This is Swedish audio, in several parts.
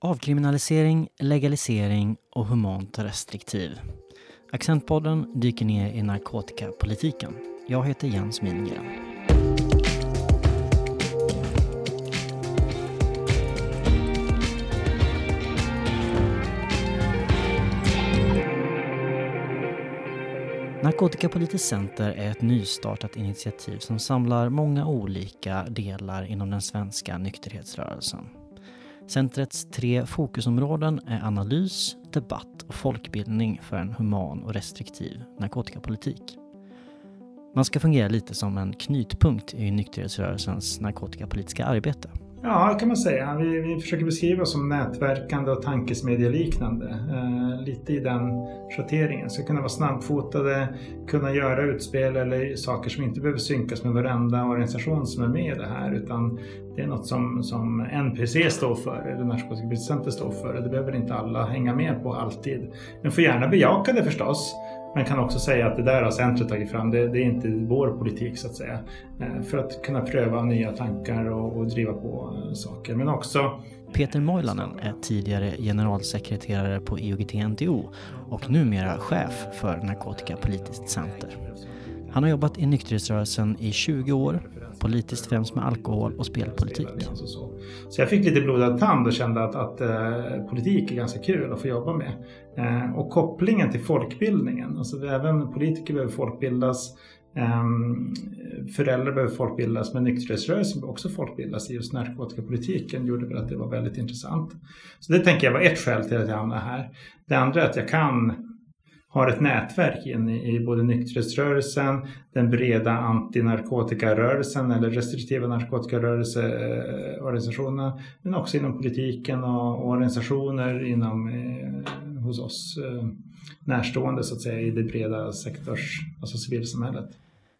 Avkriminalisering, legalisering och humant restriktiv. Accentpodden dyker ner i narkotikapolitiken. Jag heter Jens Mingren. Narkotikapolitiskt center är ett nystartat initiativ som samlar många olika delar inom den svenska nykterhetsrörelsen. Centrets tre fokusområden är analys, debatt och folkbildning för en human och restriktiv narkotikapolitik. Man ska fungera lite som en knytpunkt i nykterhetsrörelsens narkotikapolitiska arbete. Ja, det kan man säga. Vi, vi försöker beskriva oss som nätverkande och tankesmedjeliknande. Eh, lite i den schatteringen. Ska kunna vara snabbfotade, kunna göra utspel eller saker som inte behöver synkas med varenda organisation som är med i det här. Utan det är något som, som NPC står för, eller Narkotikapolitiska står för. Det behöver inte alla hänga med på alltid. Men får gärna bejaka det förstås. Man kan också säga att det där har centret tagit fram, det, det är inte vår politik så att säga. Eh, för att kunna pröva nya tankar och, och driva på eh, saker. Men också Peter Moilanen är tidigare generalsekreterare på IOGT-NTO och numera chef för Narkotikapolitiskt center. Han har jobbat i nykterhetsrörelsen i 20 år, politiskt främst med alkohol och spelpolitik. Så jag fick lite blodad tand och kände att, att eh, politik är ganska kul att få jobba med. Eh, och kopplingen till folkbildningen, alltså även politiker behöver folkbildas, eh, föräldrar behöver folkbildas, men nykterhetsrörelsen behöver också folkbildas i just narkotikapolitiken gjorde väl att det var väldigt intressant. Så det tänker jag var ett skäl till att jag hamnade här. Det andra är att jag kan har ett nätverk in i både nykterhetsrörelsen, den breda antinarkotikarörelsen eller restriktiva narkotikarörelseorganisationerna, men också inom politiken och organisationer inom eh, hos oss eh, närstående så att säga i det breda sektors, alltså civilsamhället.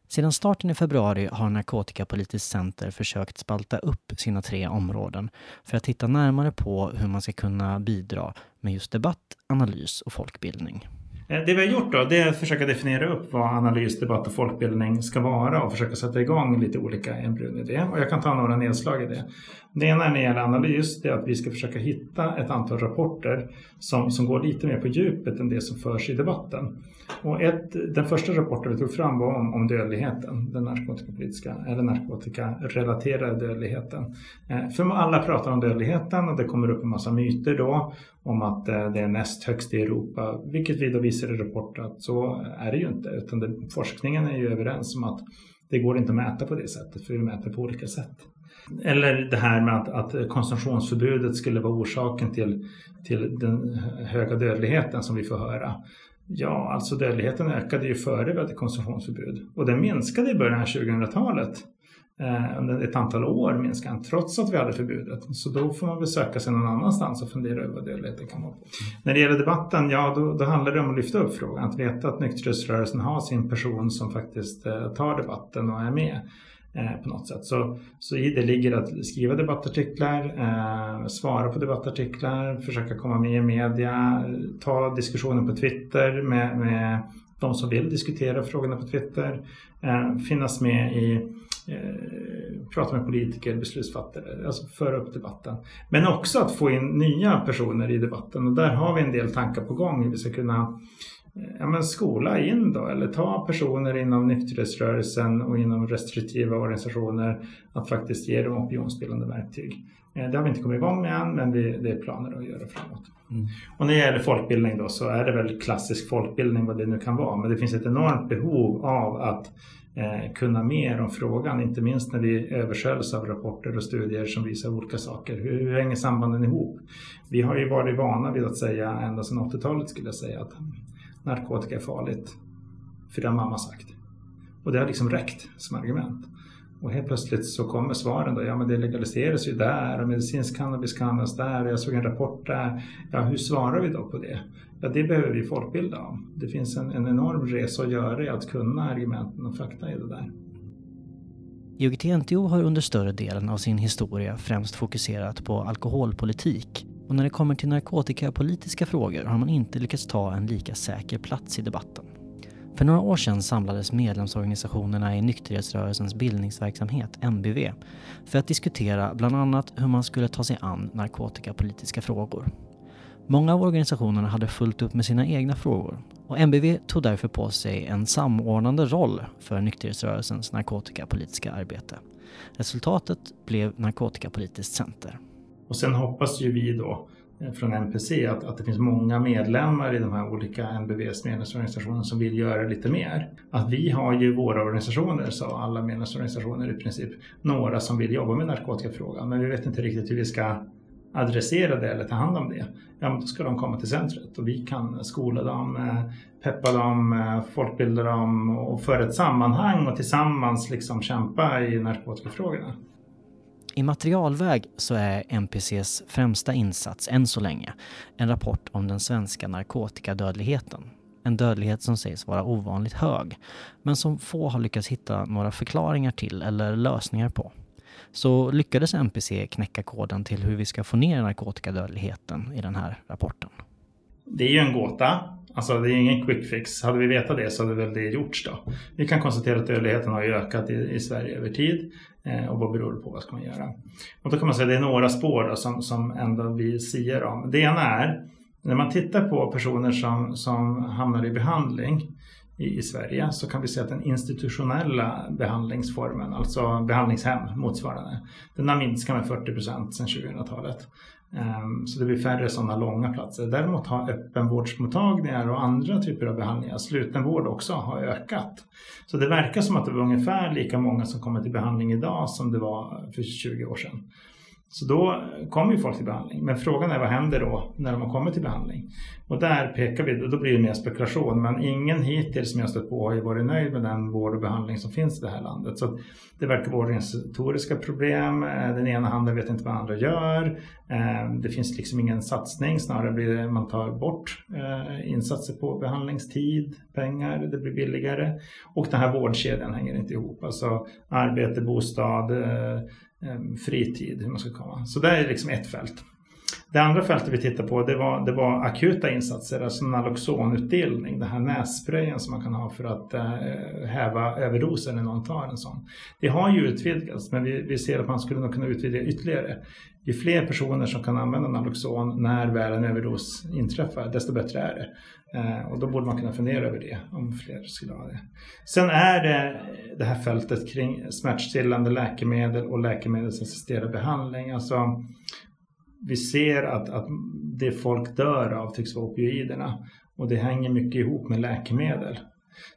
Sedan starten i februari har Narkotikapolitiskt center försökt spalta upp sina tre områden för att titta närmare på hur man ska kunna bidra med just debatt, analys och folkbildning. Eh, det vi har gjort då, det är att försöka definiera upp vad analys, debatt och folkbildning ska vara och försöka sätta igång lite olika embryon i det. Och jag kan ta några nedslag i det. Det ena när det gäller analys, det är att vi ska försöka hitta ett antal rapporter som, som går lite mer på djupet än det som förs i debatten. Och ett, den första rapporten vi tog fram var om, om dödligheten, den narkotikapolitiska eller narkotikarelaterade dödligheten. Eh, för alla pratar om dödligheten och det kommer upp en massa myter då om att eh, det är näst högst i Europa, vilket vi då visar i rapporten att så är det ju inte, utan det, forskningen är ju överens om att det går inte att mäta på det sättet, för vi mäter på olika sätt. Eller det här med att, att konsumtionsförbudet skulle vara orsaken till, till den höga dödligheten som vi får höra. Ja, alltså dödligheten ökade ju före vi hade konsumtionsförbud och den minskade i början av 2000-talet. Eh, under ett antal år minskade den trots att vi hade förbudet. Så då får man väl söka sig någon annanstans och fundera över vad dödligheten kan vara. När det gäller debatten, ja då, då handlar det om att lyfta upp frågan. Att veta att nykterhetsrörelsen har sin person som faktiskt eh, tar debatten och är med eh, på något sätt. Så, så i det ligger att skriva debattartiklar, eh, svara på debattartiklar, försöka komma med i media, ta diskussionen på Twitter med, med de som vill diskutera frågorna på Twitter, eh, finnas med i Eh, Eh, prata med politiker, beslutsfattare, alltså föra upp debatten. Men också att få in nya personer i debatten och där har vi en del tankar på gång hur vi ska kunna eh, ja, men skola in då, eller ta personer inom nykterhetsrörelsen och inom restriktiva organisationer att faktiskt ge dem opinionsbildande verktyg. Eh, det har vi inte kommit igång med än, men det, det är planer att göra framåt. Mm. Och när det gäller folkbildning då så är det väl klassisk folkbildning vad det nu kan vara, men det finns ett enormt behov av att eh, kunna mer om frågan, inte minst när vi översköljs av rapporter och studier som visar olika saker. Hur, hur hänger sambanden ihop? Vi har ju varit vana vid att säga, ända sedan 80-talet skulle jag säga, att narkotika är farligt. För det har mamma sagt. Och det har liksom räckt som argument. Och helt plötsligt så kommer svaren då, ja men det legaliseras ju där och medicinsk cannabis kan användas där och jag såg en rapport där. Ja, hur svarar vi då på det? Ja, det behöver vi folkbilda om. Det finns en, en enorm resa att göra i att kunna argumenten och fakta i det där. IOGT-NTO har under större delen av sin historia främst fokuserat på alkoholpolitik och när det kommer till narkotikapolitiska frågor har man inte lyckats ta en lika säker plats i debatten. För några år sedan samlades medlemsorganisationerna i nykterhetsrörelsens bildningsverksamhet, NBV, för att diskutera bland annat hur man skulle ta sig an narkotikapolitiska frågor. Många av organisationerna hade fullt upp med sina egna frågor och NBV tog därför på sig en samordnande roll för nykterhetsrörelsens narkotikapolitiska arbete. Resultatet blev Narkotikapolitiskt center. Och sen hoppas ju vi då eh, från NPC att, att det finns många medlemmar i de här olika NBVs medlemsorganisationer som vill göra lite mer. Att vi har ju våra organisationer, sa alla medlemsorganisationer i princip, några som vill jobba med narkotikafrågan men vi vet inte riktigt hur vi ska adressera det eller ta hand om det, ja men då ska de komma till centret och vi kan skola dem, eh, peppa dem, eh, folkbilda dem och föra ett sammanhang och tillsammans liksom kämpa i narkotikafrågorna. I materialväg så är NPCs främsta insats än så länge en rapport om den svenska narkotikadödligheten. En dödlighet som sägs vara ovanligt hög, men som få har lyckats hitta några förklaringar till eller lösningar på så lyckades NPC knäcka koden till hur vi ska få ner narkotikadödligheten i den här rapporten. Det är ju en gåta. Alltså det är ingen quick fix. Hade vi vetat det så hade väl det gjorts då. Vi kan konstatera att dödligheten har ökat i, i Sverige över tid. Eh, och vad beror det på? Vad ska man göra? Och då kan man säga att det är några spår då, som, som ändå vi säger om. Det ena är när man tittar på personer som, som hamnar i behandling i, i Sverige så kan vi se att den institutionella behandlingsformen, alltså behandlingshem motsvarande, den har minskat med 40 procent sedan 2000-talet. Ehm, så det blir färre sådana långa platser. Däremot har öppenvårdsmottagningar och andra typer av behandlingar, slutenvård också, har ökat. Så det verkar som att det var ungefär lika många som kommer till behandling idag som det var för 20 år sedan. Så då kommer ju folk till behandling. Men frågan är vad händer då när de har kommit till behandling? Och där pekar vi, då blir det mer spekulation, men ingen hittills som jag stött på har ju varit nöjd med den vård och behandling som finns i det här landet. Så det verkar vara organisatoriska problem, eh, den ena handen vet inte vad andra gör, eh, det finns liksom ingen satsning, snarare blir det man tar bort eh, insatser på behandlingstid, pengar, det blir billigare. Och den här vårdkedjan hänger inte ihop, alltså arbete, bostad, Eh, fritid, hur man ska komma. Så det är liksom ett fält. Det andra fältet vi tittade på det var, det var akuta insatser, alltså Naloxonutdelning, den här nässprayen som man kan ha för att eh, häva överdoser när någon tar en sån. Det har ju utvidgats men vi, vi ser att man skulle nog kunna utvidga ytterligare. Ju fler personer som kan använda Naloxon när väl en överdos inträffar, desto bättre är det. Eh, och då borde man kunna fundera över det, om fler skulle ha det. Sen är det det här fältet kring smärtstillande läkemedel och läkemedelsassisterad behandling. Alltså, vi ser att, att det folk dör av tycks vara opioiderna och det hänger mycket ihop med läkemedel.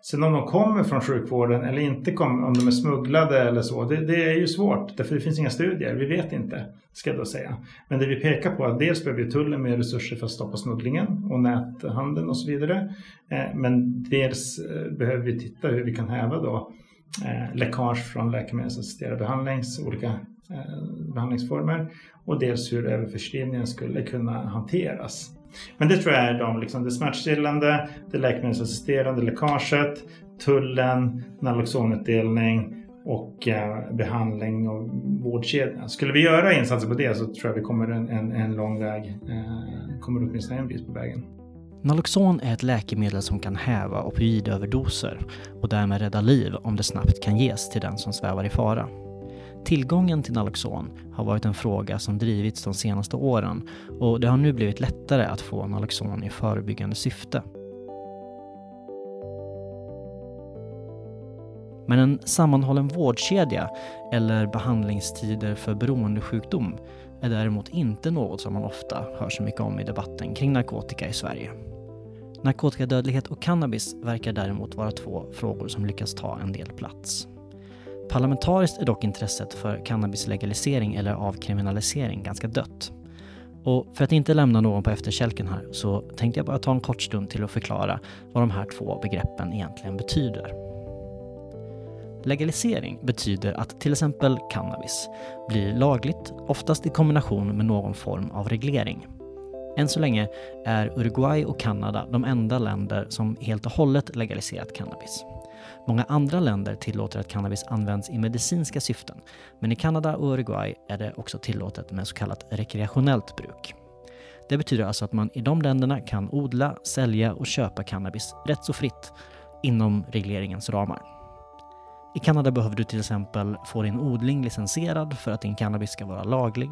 Sen om de kommer från sjukvården eller inte kommer, om de är smugglade eller så, det, det, är ju svårt därför det finns inga studier, vi vet inte, ska jag då säga. Men det vi pekar på är att dels behöver tullen mer resurser för att stoppa smugglingen och näthandeln och så vidare. Eh, men dels eh, behöver vi titta hur vi kan häva då eh, läckage från läkemedelsassisterad behandlings olika Eh, behandlingsformer och dels hur överförskrivningen skulle kunna hanteras. Men det tror jag är de, liksom, det smärtstillande, det läkemedelsassisterande läckaget, tullen, naloxonutdelning och eh, behandling och vårdkedjan. Skulle vi göra insatser på det så tror jag vi kommer en, en, en lång väg, eh, kommer åtminstone en bit på vägen. Naloxon är ett läkemedel som kan häva opioidöverdoser och därmed rädda liv om det snabbt kan ges till den som svävar i fara. Tillgången till Naloxon har varit en fråga som drivits de senaste åren och det har nu blivit lättare att få Naloxon i förebyggande syfte. Men en sammanhållen vårdkedja eller behandlingstider för beroendesjukdom är däremot inte något som man ofta hör så mycket om i debatten kring narkotika i Sverige. Narkotikadödlighet och cannabis verkar däremot vara två frågor som lyckas ta en del plats. Parlamentariskt är dock intresset för cannabislegalisering eller avkriminalisering ganska dött. Och för att inte lämna någon på efterkälken här så tänkte jag bara ta en kort stund till att förklara vad de här två begreppen egentligen betyder. Legalisering betyder att till exempel cannabis blir lagligt, oftast i kombination med någon form av reglering. Än så länge är Uruguay och Kanada de enda länder som helt och hållet legaliserat cannabis. Många andra länder tillåter att cannabis används i medicinska syften, men i Kanada och Uruguay är det också tillåtet med så kallat rekreationellt bruk. Det betyder alltså att man i de länderna kan odla, sälja och köpa cannabis rätt så fritt inom regleringens ramar. I Kanada behöver du till exempel få din odling licensierad för att din cannabis ska vara laglig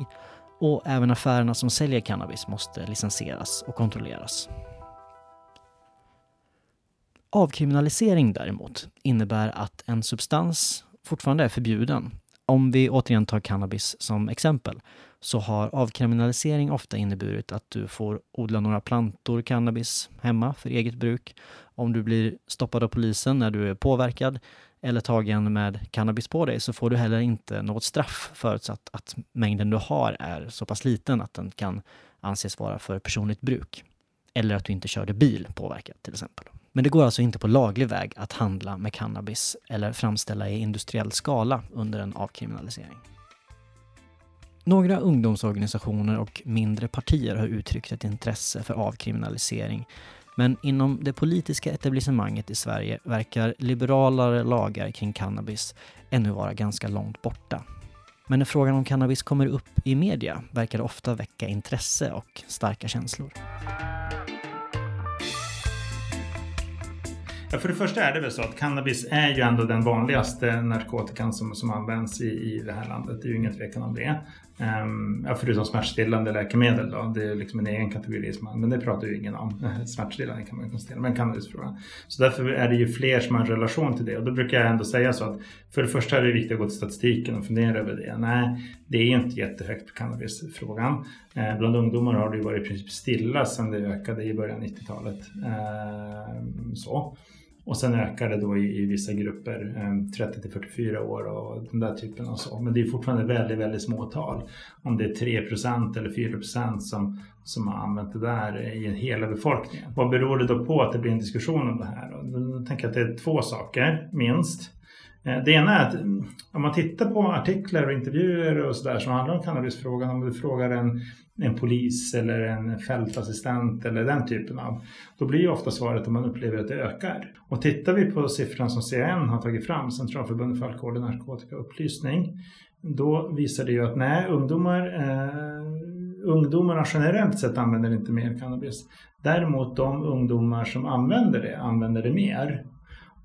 och även affärerna som säljer cannabis måste licensieras och kontrolleras. Avkriminalisering däremot innebär att en substans fortfarande är förbjuden. Om vi återigen tar cannabis som exempel så har avkriminalisering ofta inneburit att du får odla några plantor cannabis hemma för eget bruk. Om du blir stoppad av polisen när du är påverkad eller tagen med cannabis på dig så får du heller inte något straff förutsatt att mängden du har är så pass liten att den kan anses vara för personligt bruk. Eller att du inte körde bil påverkad till exempel. Men det går alltså inte på laglig väg att handla med cannabis eller framställa i industriell skala under en avkriminalisering. Några ungdomsorganisationer och mindre partier har uttryckt ett intresse för avkriminalisering men inom det politiska etablissemanget i Sverige verkar liberalare lagar kring cannabis ännu vara ganska långt borta. Men när frågan om cannabis kommer upp i media verkar det ofta väcka intresse och starka känslor. Ja, för det första är det väl så att cannabis är ju ändå den vanligaste narkotikan som, som används i, i det här landet. Det är ju ingen tvekan om det. Um, ja, förutom smärtstillande läkemedel då. Det är liksom en egen kategori, som, men det pratar ju ingen om. Smärtstillande kan man konstatera, men cannabisfrågan. Så därför är det ju fler som har en relation till det. Och då brukar jag ändå säga så att för det första är det viktigt att gå till statistiken och fundera över det. Nej, det är inte jättehögt på cannabisfrågan. Eh, bland ungdomar har det ju varit i princip stilla sedan det ökade i början av 90-talet. Eh, så. Och sen ökar det då i, i vissa grupper, eh, 30 till 44 år och den där typen av så. Men det är fortfarande väldigt, väldigt små tal. Om det är 3% eller 4 som, som har använt det där i hela befolkningen. Vad beror det då på att det blir en diskussion om det här? Jag tänker att det är två saker, minst. Eh, det ena är att mm, om man tittar på artiklar och intervjuer och sådär som handlar om cannabisfrågan, om du frågar en, en polis eller en fältassistent eller den typen av, då blir ju ofta svaret att man upplever att det ökar. Och tittar vi på siffran som CAN har tagit fram, Centralförbundet för alkohol och narkotikaupplysning, då visar det ju att nej, ungdomar, eh, ungdomarna generellt sett använder inte mer cannabis. Däremot de ungdomar som använder det, använder det mer.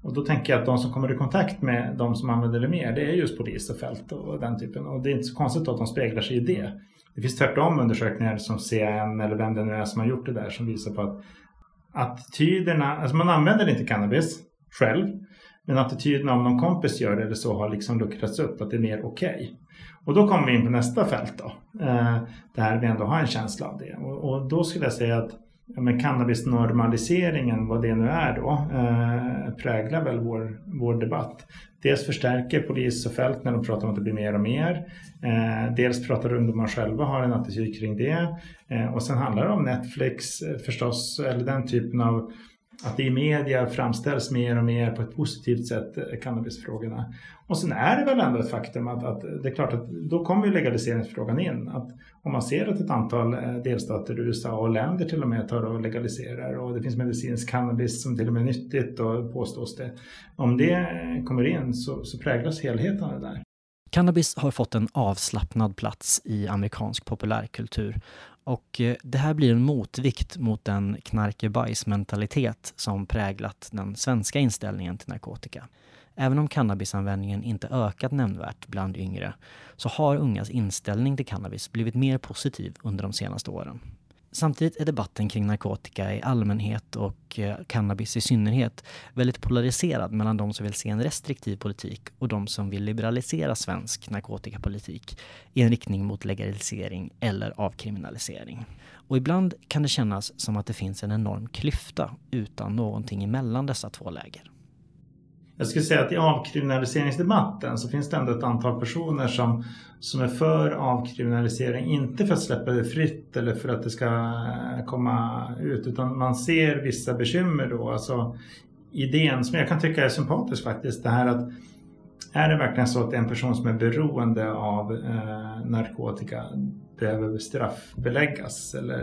Och då tänker jag att de som kommer i kontakt med de som använder det mer, det är just polis och fält och den typen. Och det är inte så konstigt att de speglar sig i det. Det finns tvärtom undersökningar som CAN eller vem det nu är som har gjort det där som visar på att attityderna, alltså man använder inte cannabis själv, men attityderna om någon kompis gör det eller så har liksom luckrats upp, att det är mer okej. Okay. Och då kommer vi in på nästa fält då, eh, där vi ändå har en känsla av det. Och, och då skulle jag säga att men cannabisnormaliseringen, vad det nu är då, eh, präglar väl vår, vår debatt. Dels förstärker polis och fält när de pratar om att det blir mer och mer. Eh, dels pratar ungdomar själva, har en attityd kring det. Eh, och sen handlar det om Netflix eh, förstås, eller den typen av att det i media framställs mer och mer på ett positivt sätt, eh, cannabisfrågorna. Och sen är det väl ändå ett faktum att, att det är klart att då kommer ju legaliseringsfrågan in. Att om man ser att ett antal eh, delstater i USA och länder till och med tar och legaliserar och det finns medicinsk cannabis som till och med är nyttigt och påstås det. Om det eh, kommer in så, så präglas helheten av det där. Cannabis har fått en avslappnad plats i amerikansk populärkultur och eh, det här blir en motvikt mot den knarkebajsmentalitet som präglat den svenska inställningen till narkotika. Även om cannabisanvändningen inte ökat nämnvärt bland yngre så har ungas inställning till cannabis blivit mer positiv under de senaste åren. Samtidigt är debatten kring narkotika i allmänhet och eh, cannabis i synnerhet väldigt polariserad mellan de som vill se en restriktiv politik och de som vill liberalisera svensk narkotikapolitik i en riktning mot legalisering eller avkriminalisering. Och ibland kan det kännas som att det finns en enorm klyfta utan någonting emellan dessa två läger. Jag skulle säga att i avkriminaliseringsdebatten så finns det ändå ett antal personer som, som är för avkriminalisering. Inte för att släppa det fritt eller för att det ska eh, komma ut utan man ser vissa bekymmer då. Alltså idén som jag kan tycka är sympatisk faktiskt. Det här att är det verkligen så att en person som är beroende av eh, narkotika behöver straffbeläggas. Eller,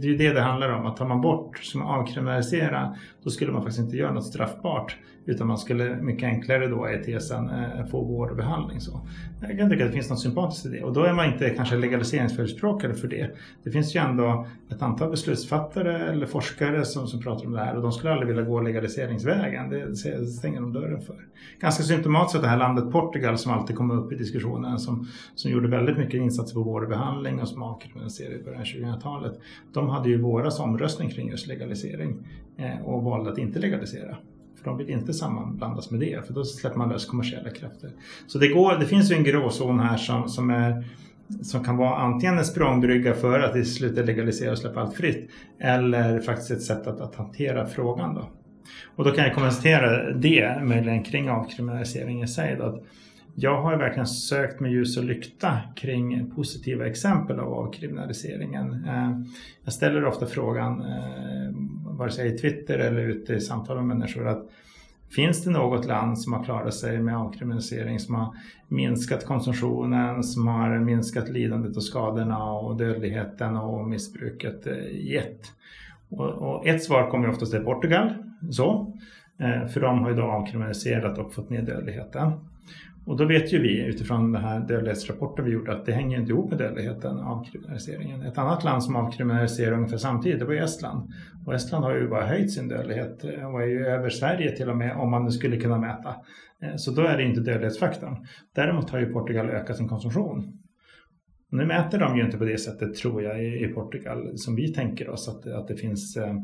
det är ju det det handlar om, att tar man bort, som avkriminalisera, då skulle man faktiskt inte göra något straffbart. Utan man skulle mycket enklare då, är tesen, eh, få vård och behandling. Så. Jag kan tycka att det finns något sympatiskt i det. Och då är man inte kanske legaliseringsförespråkare för det. Det finns ju ändå ett antal beslutsfattare eller forskare som, som pratar om det här och de skulle aldrig vilja gå legaliseringsvägen. Det stänger de dörren för. Ganska symptomatiskt att det här landet Portugal som alltid kommer upp i diskussionen som, som gjorde väldigt mycket insatser på vård och behandling och som avkriminaliserade i början av 2000-talet. De hade ju våras omröstning kring just legalisering eh, och valde att inte legalisera. För de vill inte sammanblandas med det, för då släpper man lös kommersiella krafter. Så det, går, det finns ju en gråzon här som, som, är, som kan vara antingen en språngbrygga för att i slutet legalisera och släppa allt fritt, eller faktiskt ett sätt att, att hantera frågan. Då. Och då kan jag kommentera det möjligen kring avkriminalisering i sig. Då, att jag har verkligen sökt med ljus och lykta kring positiva exempel av avkriminaliseringen. Eh, jag ställer ofta frågan, eh, vare sig i Twitter eller ute i samtal med människor, att finns det något land som har klarat sig med avkriminalisering, som har minskat konsumtionen, som har minskat lidandet och skadorna och dödligheten och missbruket eh, i ett? Och, ett svar kommer oftast är Portugal, så, för de har ju då avkriminaliserat och fått ner dödligheten. Och då vet ju vi utifrån den här dödlighetsrapporten vi gjorde att det hänger inte ihop med dödligheten, avkriminaliseringen. Ett annat land som avkriminaliserar ungefär samtidigt, det var Estland. Och Estland har ju bara höjt sin dödlighet och är ju över Sverige till och med om man nu skulle kunna mäta. Eh, så då är det inte dödlighetsfaktorn. Däremot har ju Portugal ökat sin konsumtion. Nu mäter de ju inte på det sättet, tror jag, i Portugal som vi tänker oss, att, att det finns eh,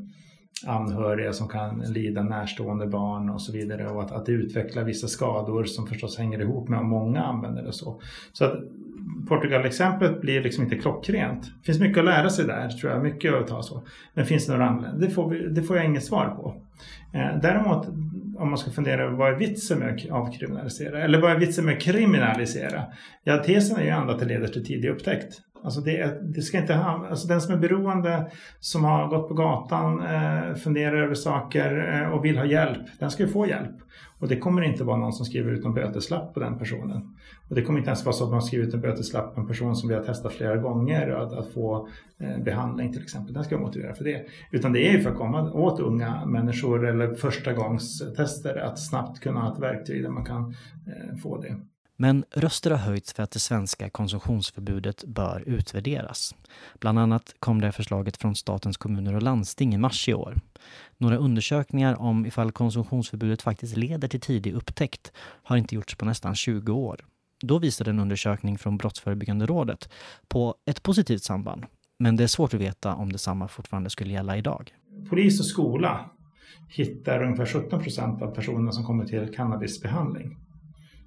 anhöriga som kan lida, närstående barn och så vidare och att, att det utvecklar vissa skador som förstås hänger ihop med om många använder det så. Så att Portugal-exemplet blir liksom inte klockrent. Det finns mycket att lära sig där, tror jag, mycket att ta så. Men finns det några andra? Det får, vi, det får jag inget svar på. Eh, däremot om man ska fundera över vad är vitsen med att avkriminalisera? Eller vad är vitsen med att kriminalisera? Ja, tesen är ju ändå att det leder till tidig upptäckt. Alltså det, det ska inte ha, alltså den som är beroende, som har gått på gatan, eh, funderar över saker eh, och vill ha hjälp, den ska ju få hjälp. Och det kommer inte vara någon som skriver ut en böteslapp på den personen. Och det kommer inte ens vara så att man skriver ut en böteslapp på en person som vi har testat flera gånger att, att få eh, behandling till exempel. Den ska motivera för det. Utan det är ju för att komma åt unga människor eller första gångs tester att snabbt kunna ha ett verktyg där man kan eh, få det. Men röster har höjts för att det svenska konsumtionsförbudet bör utvärderas. Bland annat kom det förslaget från statens kommuner och landsting i mars i år. Några undersökningar om ifall konsumtionsförbudet faktiskt leder till tidig upptäckt har inte gjorts på nästan 20 år. Då visade en undersökning från Brottsförebyggande rådet på ett positivt samband. Men det är svårt att veta om detsamma fortfarande skulle gälla idag. Polis och skola hittar ungefär 17 procent av personerna som kommer till cannabisbehandling.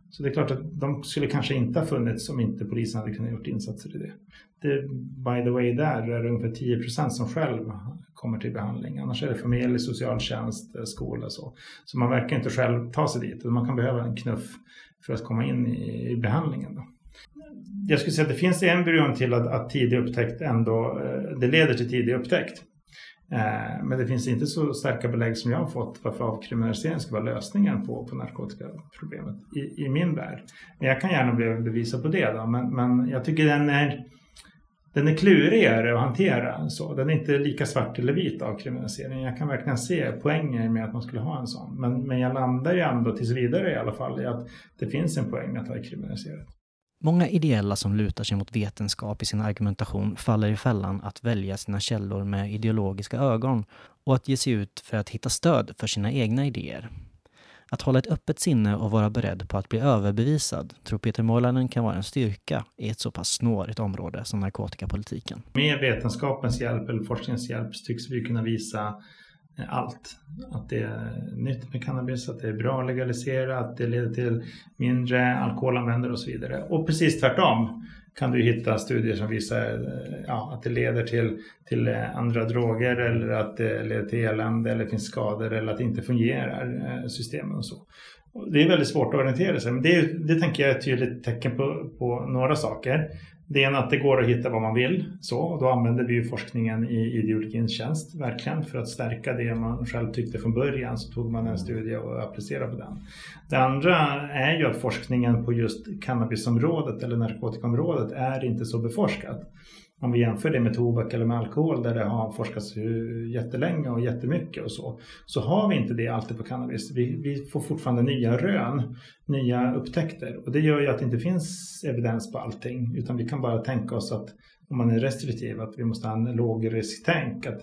Så det är klart att de skulle kanske inte ha funnits om inte polisen hade kunnat gjort insatser i det. det by the way, där är det ungefär 10 procent som själv kommer till behandling. Annars är det familj, socialtjänst, eh, skola och så. Så man verkar inte själv ta sig dit. Man kan behöva en knuff för att komma in i, behandlingen. Då. Jag skulle säga att det finns embryon till att, att tidig upptäckt ändå, eh, det leder till tidig upptäckt. Eh, men det finns inte så starka belägg som jag har fått varför avkriminalisering ska vara lösningen på, på narkotikaproblemet i, i min värld. Men jag kan gärna bevisa på det då, men, men jag tycker den är, den är klurigare att hantera. Så. Den är inte lika svart eller vit avkriminalisering. Jag kan verkligen se poänger med att man skulle ha en sån. Men, men jag landar ju ändå tills vidare i alla fall i att det finns en poäng med att ha kriminaliserat. Många ideella som lutar sig mot vetenskap i sin argumentation faller i fällan att välja sina källor med ideologiska ögon och att ge sig ut för att hitta stöd för sina egna idéer. Att hålla ett öppet sinne och vara beredd på att bli överbevisad tror Peter Moilanen kan vara en styrka i ett så pass snårigt område som narkotikapolitiken. Med vetenskapens hjälp eller forskningens hjälp tycks vi kunna visa allt. Att det är nytt med cannabis, att det är bra att legalisera, att det leder till mindre alkoholanvändare och så vidare. Och precis tvärtom kan du hitta studier som visar eh, ja, att det leder till, till eh, andra droger eller att det leder till elände eller finns skador eller att det inte fungerar eh, systemen och så. Det är väldigt svårt att orientera sig, men det, det tänker jag är ett tydligt tecken på, på några saker. Det ena att det går att hitta vad man vill. Så, och då använder vi forskningen i ideologins tjänst, verkligen, för att stärka det man själv tyckte från början. Så tog man en studie och applicerade på den. Det andra är ju att forskningen på just cannabisområdet eller narkotikaområdet är inte så beforskad om vi jämför det med tobak eller med alkohol där det har forskats jättelänge och jättemycket och så, så har vi inte det alltid på cannabis. Vi, vi får fortfarande nya rön, nya upptäckter och det gör ju att det inte finns evidens på allting utan vi kan bara tänka oss att om man är restriktiv att vi måste ha en lågrisktänk. Att,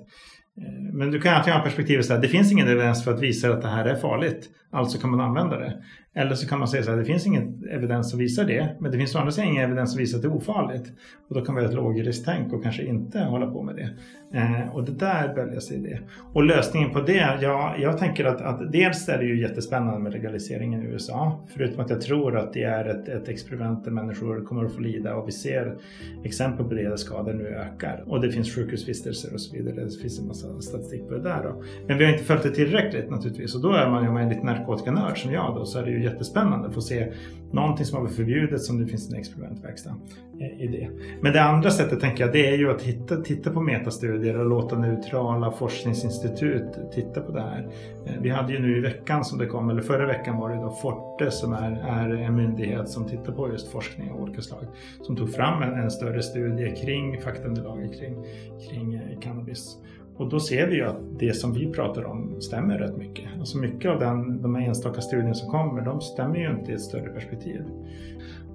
eh, men du kan alltid ha perspektivet att det finns ingen evidens för att visa att det här är farligt, alltså kan man använda det. Eller så kan man säga så här, det finns ingen evidens som visar det, men det finns å andra sidan ingen evidens som visar att det är ofarligt. Och då kan vi ha ett lågrisktänk och kanske inte hålla på med det. Eh, och det där böljar sig i det. Och lösningen på det, ja, jag tänker att, att dels är det ju jättespännande med legaliseringen i USA. Förutom att jag tror att det är ett, ett experiment där människor kommer att få lida och vi ser exempel på det där skador nu ökar. Och det finns sjukhusvistelser och så vidare. Det finns en massa statistik på det där. Då. Men vi har inte följt det tillräckligt naturligtvis. Och då är man, om man är en liten narkotikanörd som jag då, så är det ju jättespännande att få se någonting som har varit förbjudet som det finns en experimentverkstad eh, i det. Men det andra sättet tänker jag det är ju att hitta, titta på metastudier och låta neutrala forskningsinstitut titta på det här. Eh, vi hade ju nu i veckan som det kom, eller förra veckan var det då Forte som är, är en myndighet som tittar på just forskning av olika slag. Som tog fram en, en större studie kring faktaunderlaget kring, kring eh, cannabis. Och då ser vi ju att det som vi pratar om stämmer rätt mycket. Alltså mycket av den, de enstaka studierna som kommer, de stämmer ju inte i ett större perspektiv.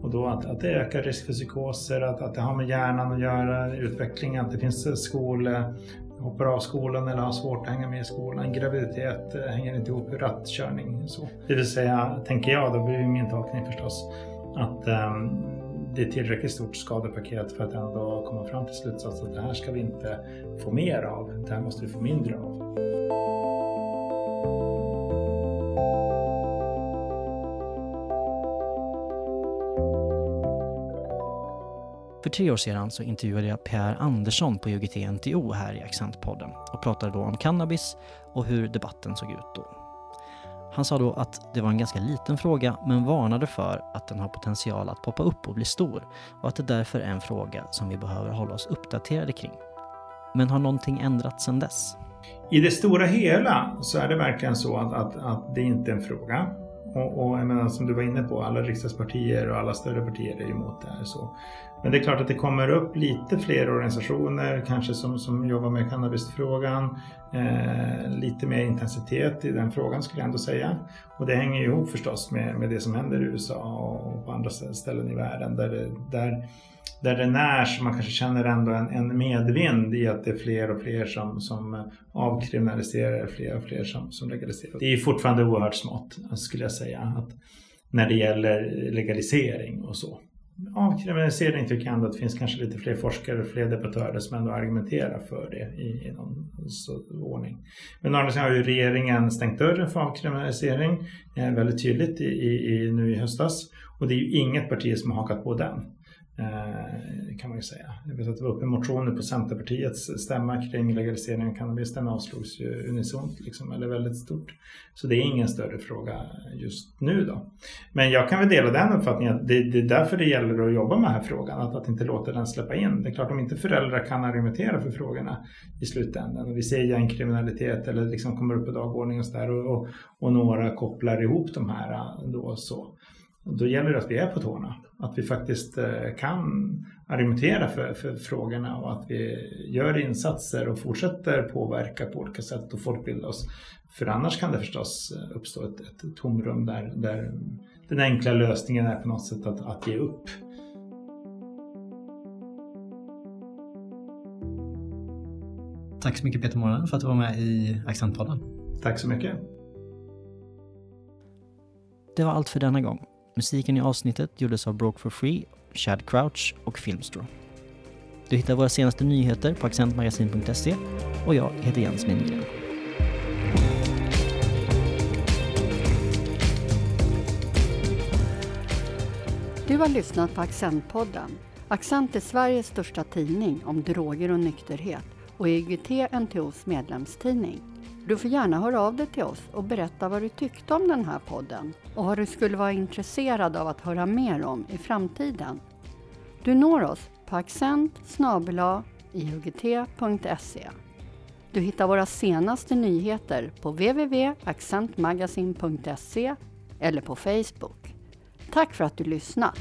Och då att, att det ökar risk för psykoser, att, att det har med hjärnan att göra, utveckling, att det finns skol, eh, hoppar av skolan eller har svårt att hänga med i skolan. Graviditet eh, hänger inte ihop med rattkörning. Så. Det vill säga, tänker jag, då blir min tolkning förstås, att um, det är tillräckligt stort skadepaket för att ändå komma fram till slutsatsen att det här ska vi inte få mer av, det här måste vi få mindre av. För tre år sedan så intervjuade jag Per Andersson på UGT-NTO här i Accentpodden och pratade då om cannabis och hur debatten såg ut då. Han sa då att det var en ganska liten fråga men varnade för att den har potential att poppa upp och bli stor och att det därför är en fråga som vi behöver hålla oss uppdaterade kring. Men har någonting ändrats sedan dess? I det stora hela så är det verkligen så att, att, att det inte är en fråga. Och, och jag menar, som du var inne på, alla riksdagspartier och alla större partier är emot det här. Så. Men det är klart att det kommer upp lite fler organisationer kanske som, som jobbar med cannabisfrågan. Eh, lite mer intensitet i den frågan skulle jag ändå säga. Och det hänger ju ihop förstås med, med det som händer i USA och på andra ställen i världen där, det, där, där det närs, man kanske känner ändå en, en medvind i att det är fler och fler som, som avkriminaliserar, fler och fler som, som legaliserar. Det är fortfarande oerhört smått skulle jag säga. Att när det gäller legalisering och så avkriminalisering tycker jag ändå att det finns kanske lite fler forskare och fler debattörer som ändå argumenterar för det i, i någon ordning. Men annars har ju regeringen stängt dörren för avkriminalisering eh, väldigt tydligt i, i, nu i höstas. Och det är ju inget parti som har hakat på den. Eh, kan man ju säga. Jag vet att det var uppe motioner på Centerpartiets stämma kring legalisering av cannabis. Den avslogs ju unisont, liksom, eller väldigt stort. Så det är ingen större fråga just nu då. Men jag kan väl dela den uppfattningen att det, det är därför det gäller att jobba med den här frågan, att, att inte låta den släppa in. Det är klart om inte föräldrar kan argumentera för frågorna i slutändan och vi ser gängkriminalitet eller liksom kommer upp på dagordningen och och, och, och några kopplar ihop de här då så då gäller det att vi är på tårna. Att vi faktiskt eh, kan argumentera för, för frågorna och att vi gör insatser och fortsätter påverka på olika sätt och folkbilda oss. För annars kan det förstås eh, uppstå ett, ett tomrum där, där den enkla lösningen är på något sätt att, att ge upp. Tack så mycket Peter Moran för att du var med i Accentpodden. Tack så mycket. Det var allt för denna gång. Musiken i avsnittet gjordes av Broke for Free, Chad Crouch och Filmstro. Du hittar våra senaste nyheter på accentmagasin.se och jag heter Jens Mindgren. Du har lyssnat på Accentpodden. Accent är Sveriges största tidning om droger och nykterhet och EGT-NTOs medlemstidning. Du får gärna höra av dig till oss och berätta vad du tyckte om den här podden och vad du skulle vara intresserad av att höra mer om i framtiden. Du når oss på accent iugt.se. Du hittar våra senaste nyheter på www.accentmagasin.se eller på Facebook. Tack för att du lyssnat!